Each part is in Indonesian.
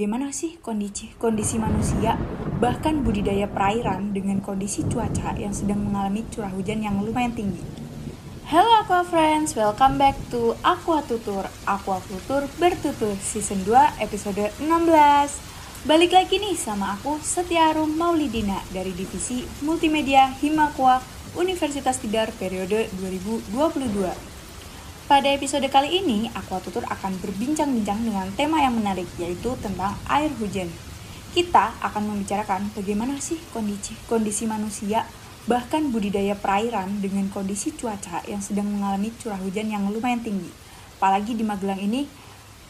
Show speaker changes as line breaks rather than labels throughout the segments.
bagaimana sih kondisi kondisi manusia bahkan budidaya perairan dengan kondisi cuaca yang sedang mengalami curah hujan yang lumayan tinggi. Halo Aqua Friends, welcome back to Aqua Tutur. Aqua Tutur bertutur season 2 episode 16. Balik lagi nih sama aku Setiarum Maulidina dari divisi Multimedia Himakwa Universitas Tidar periode 2022. Pada episode kali ini, Aqua Tutur akan berbincang-bincang dengan tema yang menarik, yaitu tentang air hujan. Kita akan membicarakan bagaimana sih kondisi, kondisi manusia, bahkan budidaya perairan dengan kondisi cuaca yang sedang mengalami curah hujan yang lumayan tinggi. Apalagi di Magelang ini,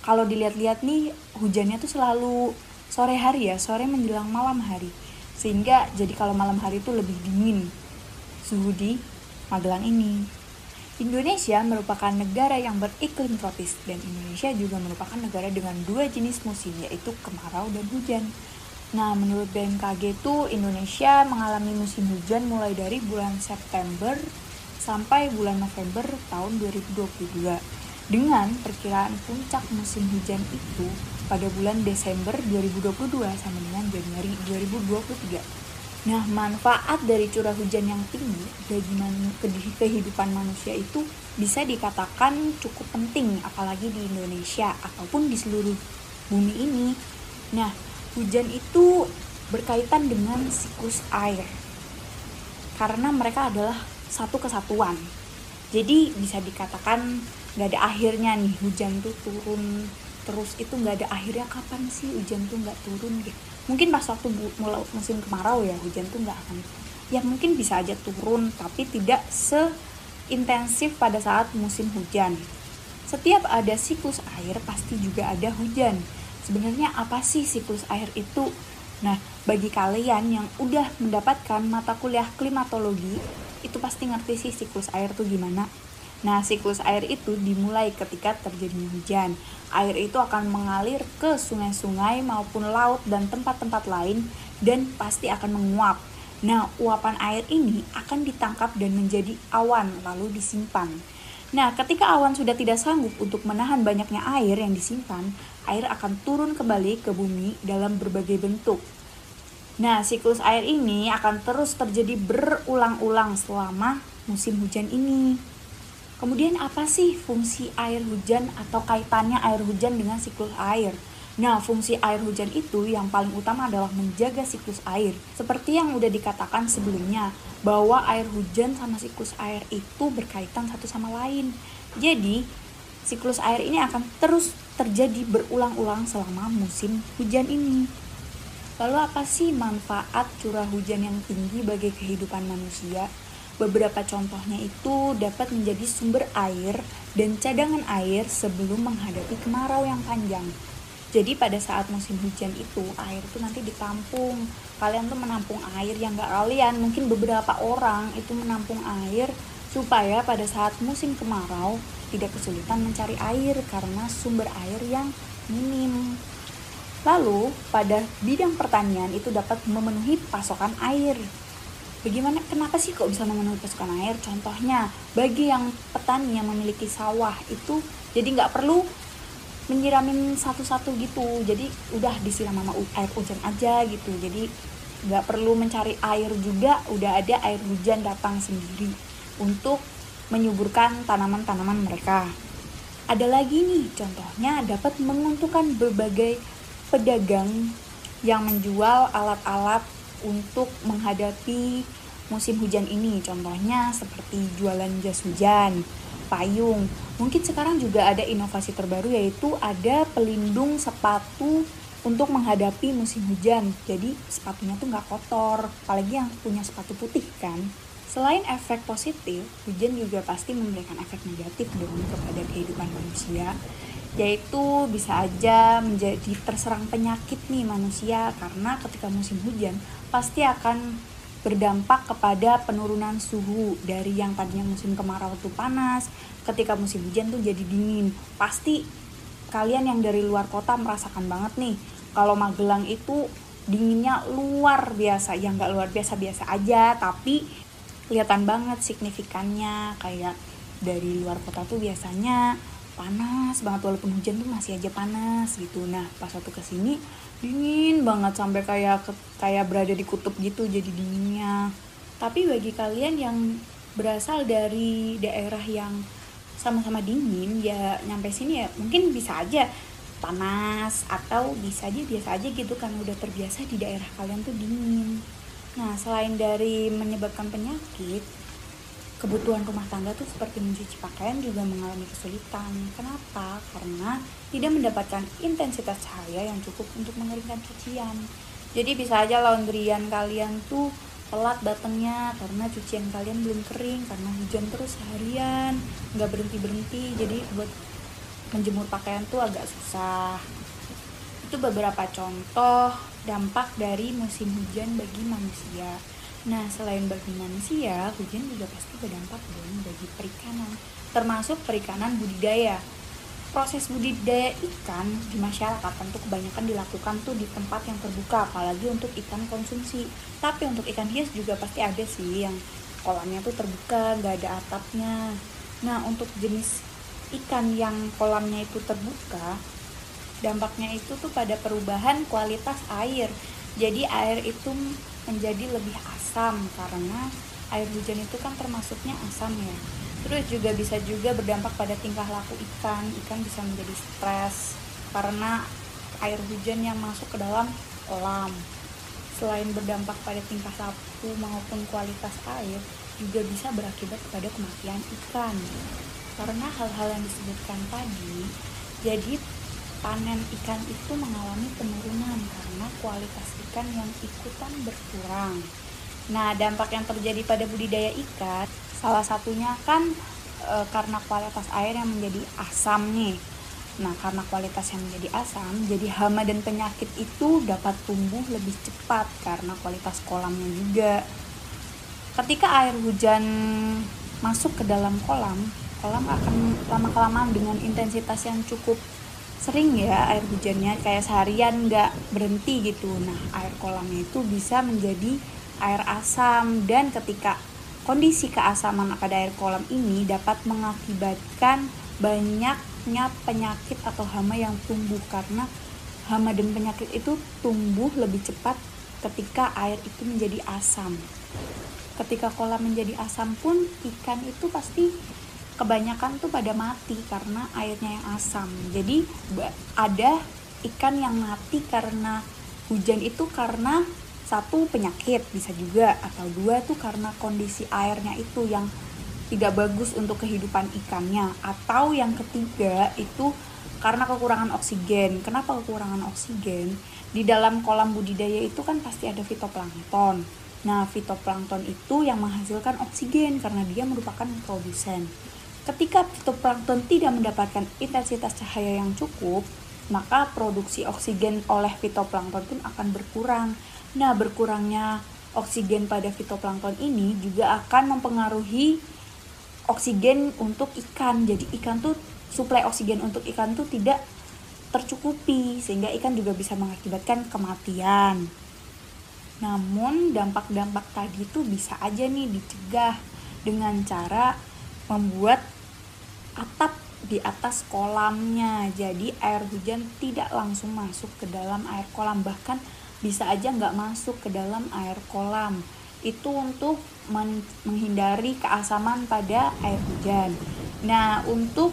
kalau dilihat-lihat nih, hujannya tuh selalu sore hari ya, sore menjelang malam hari. Sehingga jadi kalau malam hari itu lebih dingin suhu di Magelang ini. Indonesia merupakan negara yang beriklim tropis dan Indonesia juga merupakan negara dengan dua jenis musim yaitu kemarau dan hujan. Nah, menurut BMKG itu Indonesia mengalami musim hujan mulai dari bulan September sampai bulan November tahun 2022 dengan perkiraan puncak musim hujan itu pada bulan Desember 2022 sampai dengan Januari 2023. Nah, manfaat dari curah hujan yang tinggi bagi kehidupan manusia itu bisa dikatakan cukup penting, apalagi di Indonesia ataupun di seluruh bumi ini. Nah, hujan itu berkaitan dengan siklus air, karena mereka adalah satu kesatuan. Jadi bisa dikatakan nggak ada akhirnya nih hujan tuh turun terus itu nggak ada akhirnya kapan sih hujan tuh nggak turun gitu mungkin pas waktu mulai musim kemarau ya hujan tuh nggak akan ya mungkin bisa aja turun tapi tidak seintensif pada saat musim hujan. Setiap ada siklus air pasti juga ada hujan. Sebenarnya apa sih siklus air itu? Nah bagi kalian yang udah mendapatkan mata kuliah klimatologi itu pasti ngerti sih siklus air tuh gimana Nah, siklus air itu dimulai ketika terjadinya hujan. Air itu akan mengalir ke sungai-sungai maupun laut dan tempat-tempat lain dan pasti akan menguap. Nah, uapan air ini akan ditangkap dan menjadi awan lalu disimpan. Nah, ketika awan sudah tidak sanggup untuk menahan banyaknya air yang disimpan, air akan turun kembali ke bumi dalam berbagai bentuk. Nah, siklus air ini akan terus terjadi berulang-ulang selama musim hujan ini. Kemudian apa sih fungsi air hujan atau kaitannya air hujan dengan siklus air? Nah, fungsi air hujan itu yang paling utama adalah menjaga siklus air. Seperti yang udah dikatakan sebelumnya, bahwa air hujan sama siklus air itu berkaitan satu sama lain. Jadi, siklus air ini akan terus terjadi berulang-ulang selama musim hujan ini. Lalu apa sih manfaat curah hujan yang tinggi bagi kehidupan manusia? Beberapa contohnya itu dapat menjadi sumber air dan cadangan air sebelum menghadapi kemarau yang panjang. Jadi pada saat musim hujan itu air itu nanti ditampung. Kalian tuh menampung air yang gak kalian, mungkin beberapa orang itu menampung air supaya pada saat musim kemarau tidak kesulitan mencari air karena sumber air yang minim. Lalu, pada bidang pertanian itu dapat memenuhi pasokan air bagaimana kenapa sih kok bisa memenuhi pasokan air? Contohnya bagi yang petani yang memiliki sawah itu jadi nggak perlu menyiramin satu-satu gitu. Jadi udah disiram sama air hujan aja gitu. Jadi nggak perlu mencari air juga udah ada air hujan datang sendiri untuk menyuburkan tanaman-tanaman mereka. Ada lagi nih contohnya dapat menguntungkan berbagai pedagang yang menjual alat-alat untuk menghadapi musim hujan ini. Contohnya seperti jualan jas hujan, payung. Mungkin sekarang juga ada inovasi terbaru yaitu ada pelindung sepatu untuk menghadapi musim hujan. Jadi sepatunya tuh nggak kotor, apalagi yang punya sepatu putih kan. Selain efek positif, hujan juga pasti memberikan efek negatif dong kepada kehidupan manusia yaitu bisa aja menjadi terserang penyakit nih manusia karena ketika musim hujan pasti akan berdampak kepada penurunan suhu dari yang tadinya musim kemarau tuh panas ketika musim hujan tuh jadi dingin. Pasti kalian yang dari luar kota merasakan banget nih kalau Magelang itu dinginnya luar biasa. Ya nggak luar biasa biasa aja tapi kelihatan banget signifikannya. Kayak dari luar kota tuh biasanya panas banget walaupun hujan tuh masih aja panas gitu. Nah pas waktu ke sini dingin banget sampai kayak kayak berada di kutub gitu jadi dinginnya. Tapi bagi kalian yang berasal dari daerah yang sama-sama dingin ya nyampe sini ya mungkin bisa aja panas atau bisa aja biasa aja gitu kan udah terbiasa di daerah kalian tuh dingin. Nah selain dari menyebabkan penyakit kebutuhan rumah tangga tuh seperti mencuci pakaian juga mengalami kesulitan. Kenapa? Karena tidak mendapatkan intensitas cahaya yang cukup untuk mengeringkan cucian. Jadi bisa aja laundryan kalian tuh telat datangnya karena cucian kalian belum kering karena hujan terus seharian nggak berhenti berhenti jadi buat menjemur pakaian tuh agak susah itu beberapa contoh dampak dari musim hujan bagi manusia Nah, selain bagi manusia, hujan juga pasti berdampak dong bagi perikanan, termasuk perikanan budidaya. Proses budidaya ikan di masyarakat tentu kebanyakan dilakukan tuh di tempat yang terbuka, apalagi untuk ikan konsumsi. Tapi untuk ikan hias juga pasti ada sih yang kolamnya tuh terbuka, nggak ada atapnya. Nah, untuk jenis ikan yang kolamnya itu terbuka, dampaknya itu tuh pada perubahan kualitas air. Jadi air itu menjadi lebih asam karena air hujan itu kan termasuknya asam ya. Terus juga bisa juga berdampak pada tingkah laku ikan. Ikan bisa menjadi stres karena air hujan yang masuk ke dalam kolam. Selain berdampak pada tingkah laku maupun kualitas air juga bisa berakibat kepada kematian ikan. Karena hal-hal yang disebutkan tadi jadi panen ikan itu mengalami penurunan karena kualitas ikan yang ikutan berkurang. Nah, dampak yang terjadi pada budidaya ikan salah satunya kan e, karena kualitas air yang menjadi asam nih. Nah, karena kualitas yang menjadi asam, jadi hama dan penyakit itu dapat tumbuh lebih cepat karena kualitas kolamnya juga. Ketika air hujan masuk ke dalam kolam, kolam akan lama-kelamaan dengan intensitas yang cukup sering ya air hujannya kayak seharian nggak berhenti gitu. Nah air kolamnya itu bisa menjadi air asam. Dan ketika kondisi keasaman pada air kolam ini dapat mengakibatkan banyaknya penyakit atau hama yang tumbuh. Karena hama dan penyakit itu tumbuh lebih cepat ketika air itu menjadi asam. Ketika kolam menjadi asam pun ikan itu pasti kebanyakan tuh pada mati karena airnya yang asam jadi ada ikan yang mati karena hujan itu karena satu penyakit bisa juga atau dua tuh karena kondisi airnya itu yang tidak bagus untuk kehidupan ikannya atau yang ketiga itu karena kekurangan oksigen. Kenapa kekurangan oksigen? Di dalam kolam budidaya itu kan pasti ada fitoplankton. Nah, fitoplankton itu yang menghasilkan oksigen karena dia merupakan produsen. Ketika fitoplankton tidak mendapatkan intensitas cahaya yang cukup, maka produksi oksigen oleh fitoplankton pun akan berkurang. Nah, berkurangnya oksigen pada fitoplankton ini juga akan mempengaruhi oksigen untuk ikan. Jadi ikan tuh suplai oksigen untuk ikan tuh tidak tercukupi sehingga ikan juga bisa mengakibatkan kematian. Namun dampak-dampak tadi tuh bisa aja nih dicegah dengan cara membuat atap di atas kolamnya. Jadi air hujan tidak langsung masuk ke dalam air kolam. Bahkan bisa aja nggak masuk ke dalam air kolam. Itu untuk men menghindari keasaman pada air hujan. Nah untuk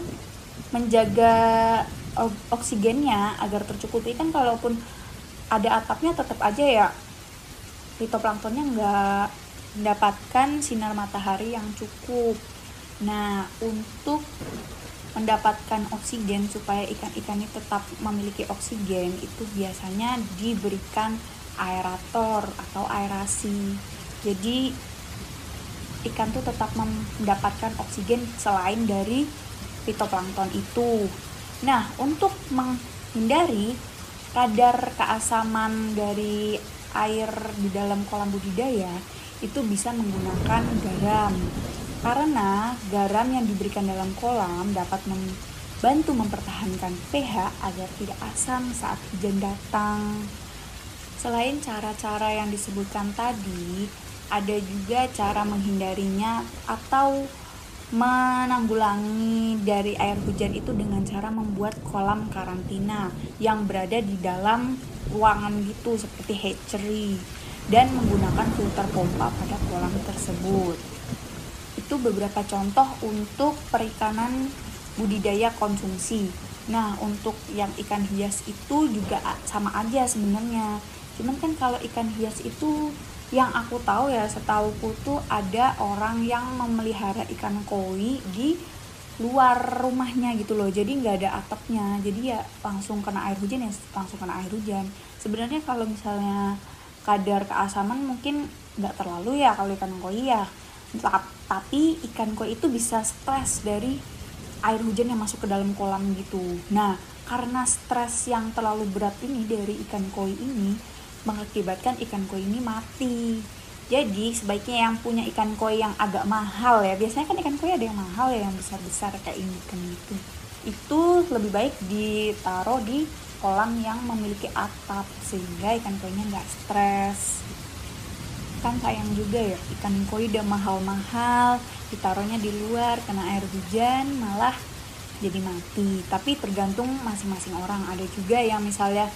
menjaga oksigennya agar tercukupi kan kalaupun ada atapnya tetap aja ya fitoplanktonnya nggak mendapatkan sinar matahari yang cukup Nah, untuk mendapatkan oksigen supaya ikan-ikan ini tetap memiliki oksigen itu biasanya diberikan aerator atau aerasi. Jadi ikan tuh tetap mendapatkan oksigen selain dari fitoplankton itu. Nah, untuk menghindari kadar keasaman dari air di dalam kolam budidaya itu bisa menggunakan garam karena garam yang diberikan dalam kolam dapat membantu mempertahankan pH agar tidak asam saat hujan datang. Selain cara-cara yang disebutkan tadi, ada juga cara menghindarinya atau menanggulangi dari air hujan itu dengan cara membuat kolam karantina yang berada di dalam ruangan gitu seperti hatchery dan menggunakan filter pompa pada kolam tersebut. Itu beberapa contoh untuk perikanan budidaya konsumsi. Nah, untuk yang ikan hias itu juga sama aja sebenarnya. Cuman kan kalau ikan hias itu yang aku tahu ya setauku tuh ada orang yang memelihara ikan koi di luar rumahnya gitu loh jadi nggak ada atapnya jadi ya langsung kena air hujan ya langsung kena air hujan sebenarnya kalau misalnya kadar keasaman mungkin nggak terlalu ya kalau ikan koi ya ikan koi itu bisa stres dari air hujan yang masuk ke dalam kolam gitu nah karena stres yang terlalu berat ini dari ikan koi ini mengakibatkan ikan koi ini mati. Jadi sebaiknya yang punya ikan koi yang agak mahal ya. Biasanya kan ikan koi ada yang mahal ya, yang besar-besar kayak ini kan itu. Itu lebih baik ditaruh di kolam yang memiliki atap sehingga ikan koinya nggak stres. Kan sayang juga ya ikan koi udah mahal-mahal, ditaruhnya di luar kena air hujan malah jadi mati. Tapi tergantung masing-masing orang. Ada juga yang misalnya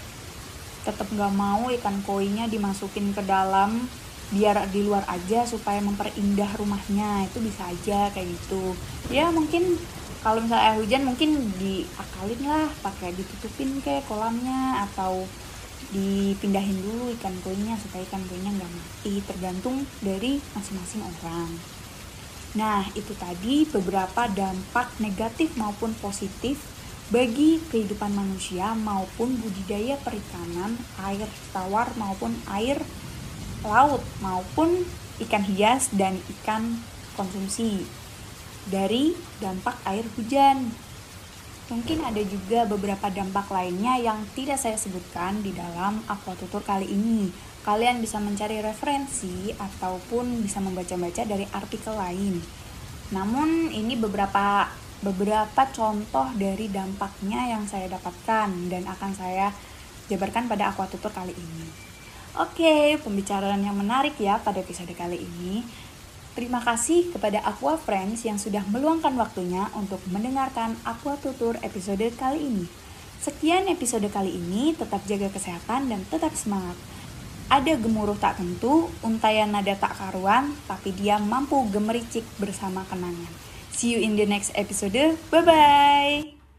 tetap nggak mau ikan koinya dimasukin ke dalam biar di luar aja supaya memperindah rumahnya itu bisa aja kayak gitu ya mungkin kalau misalnya air hujan mungkin diakalin lah pakai ditutupin kayak kolamnya atau dipindahin dulu ikan koinya supaya ikan koinya nggak mati tergantung dari masing-masing orang nah itu tadi beberapa dampak negatif maupun positif bagi kehidupan manusia maupun budidaya perikanan, air tawar maupun air laut maupun ikan hias dan ikan konsumsi dari dampak air hujan. Mungkin ada juga beberapa dampak lainnya yang tidak saya sebutkan di dalam aquatutur kali ini. Kalian bisa mencari referensi ataupun bisa membaca-baca dari artikel lain. Namun ini beberapa beberapa contoh dari dampaknya yang saya dapatkan dan akan saya jabarkan pada aquatutur kali ini. Oke, pembicaraan yang menarik ya pada episode kali ini. Terima kasih kepada Aqua Friends yang sudah meluangkan waktunya untuk mendengarkan Aquatutur episode kali ini. Sekian episode kali ini, tetap jaga kesehatan dan tetap semangat. Ada gemuruh tak tentu, untayan nada tak karuan, tapi dia mampu gemericik bersama kenangan. See you in the next episode. Bye bye.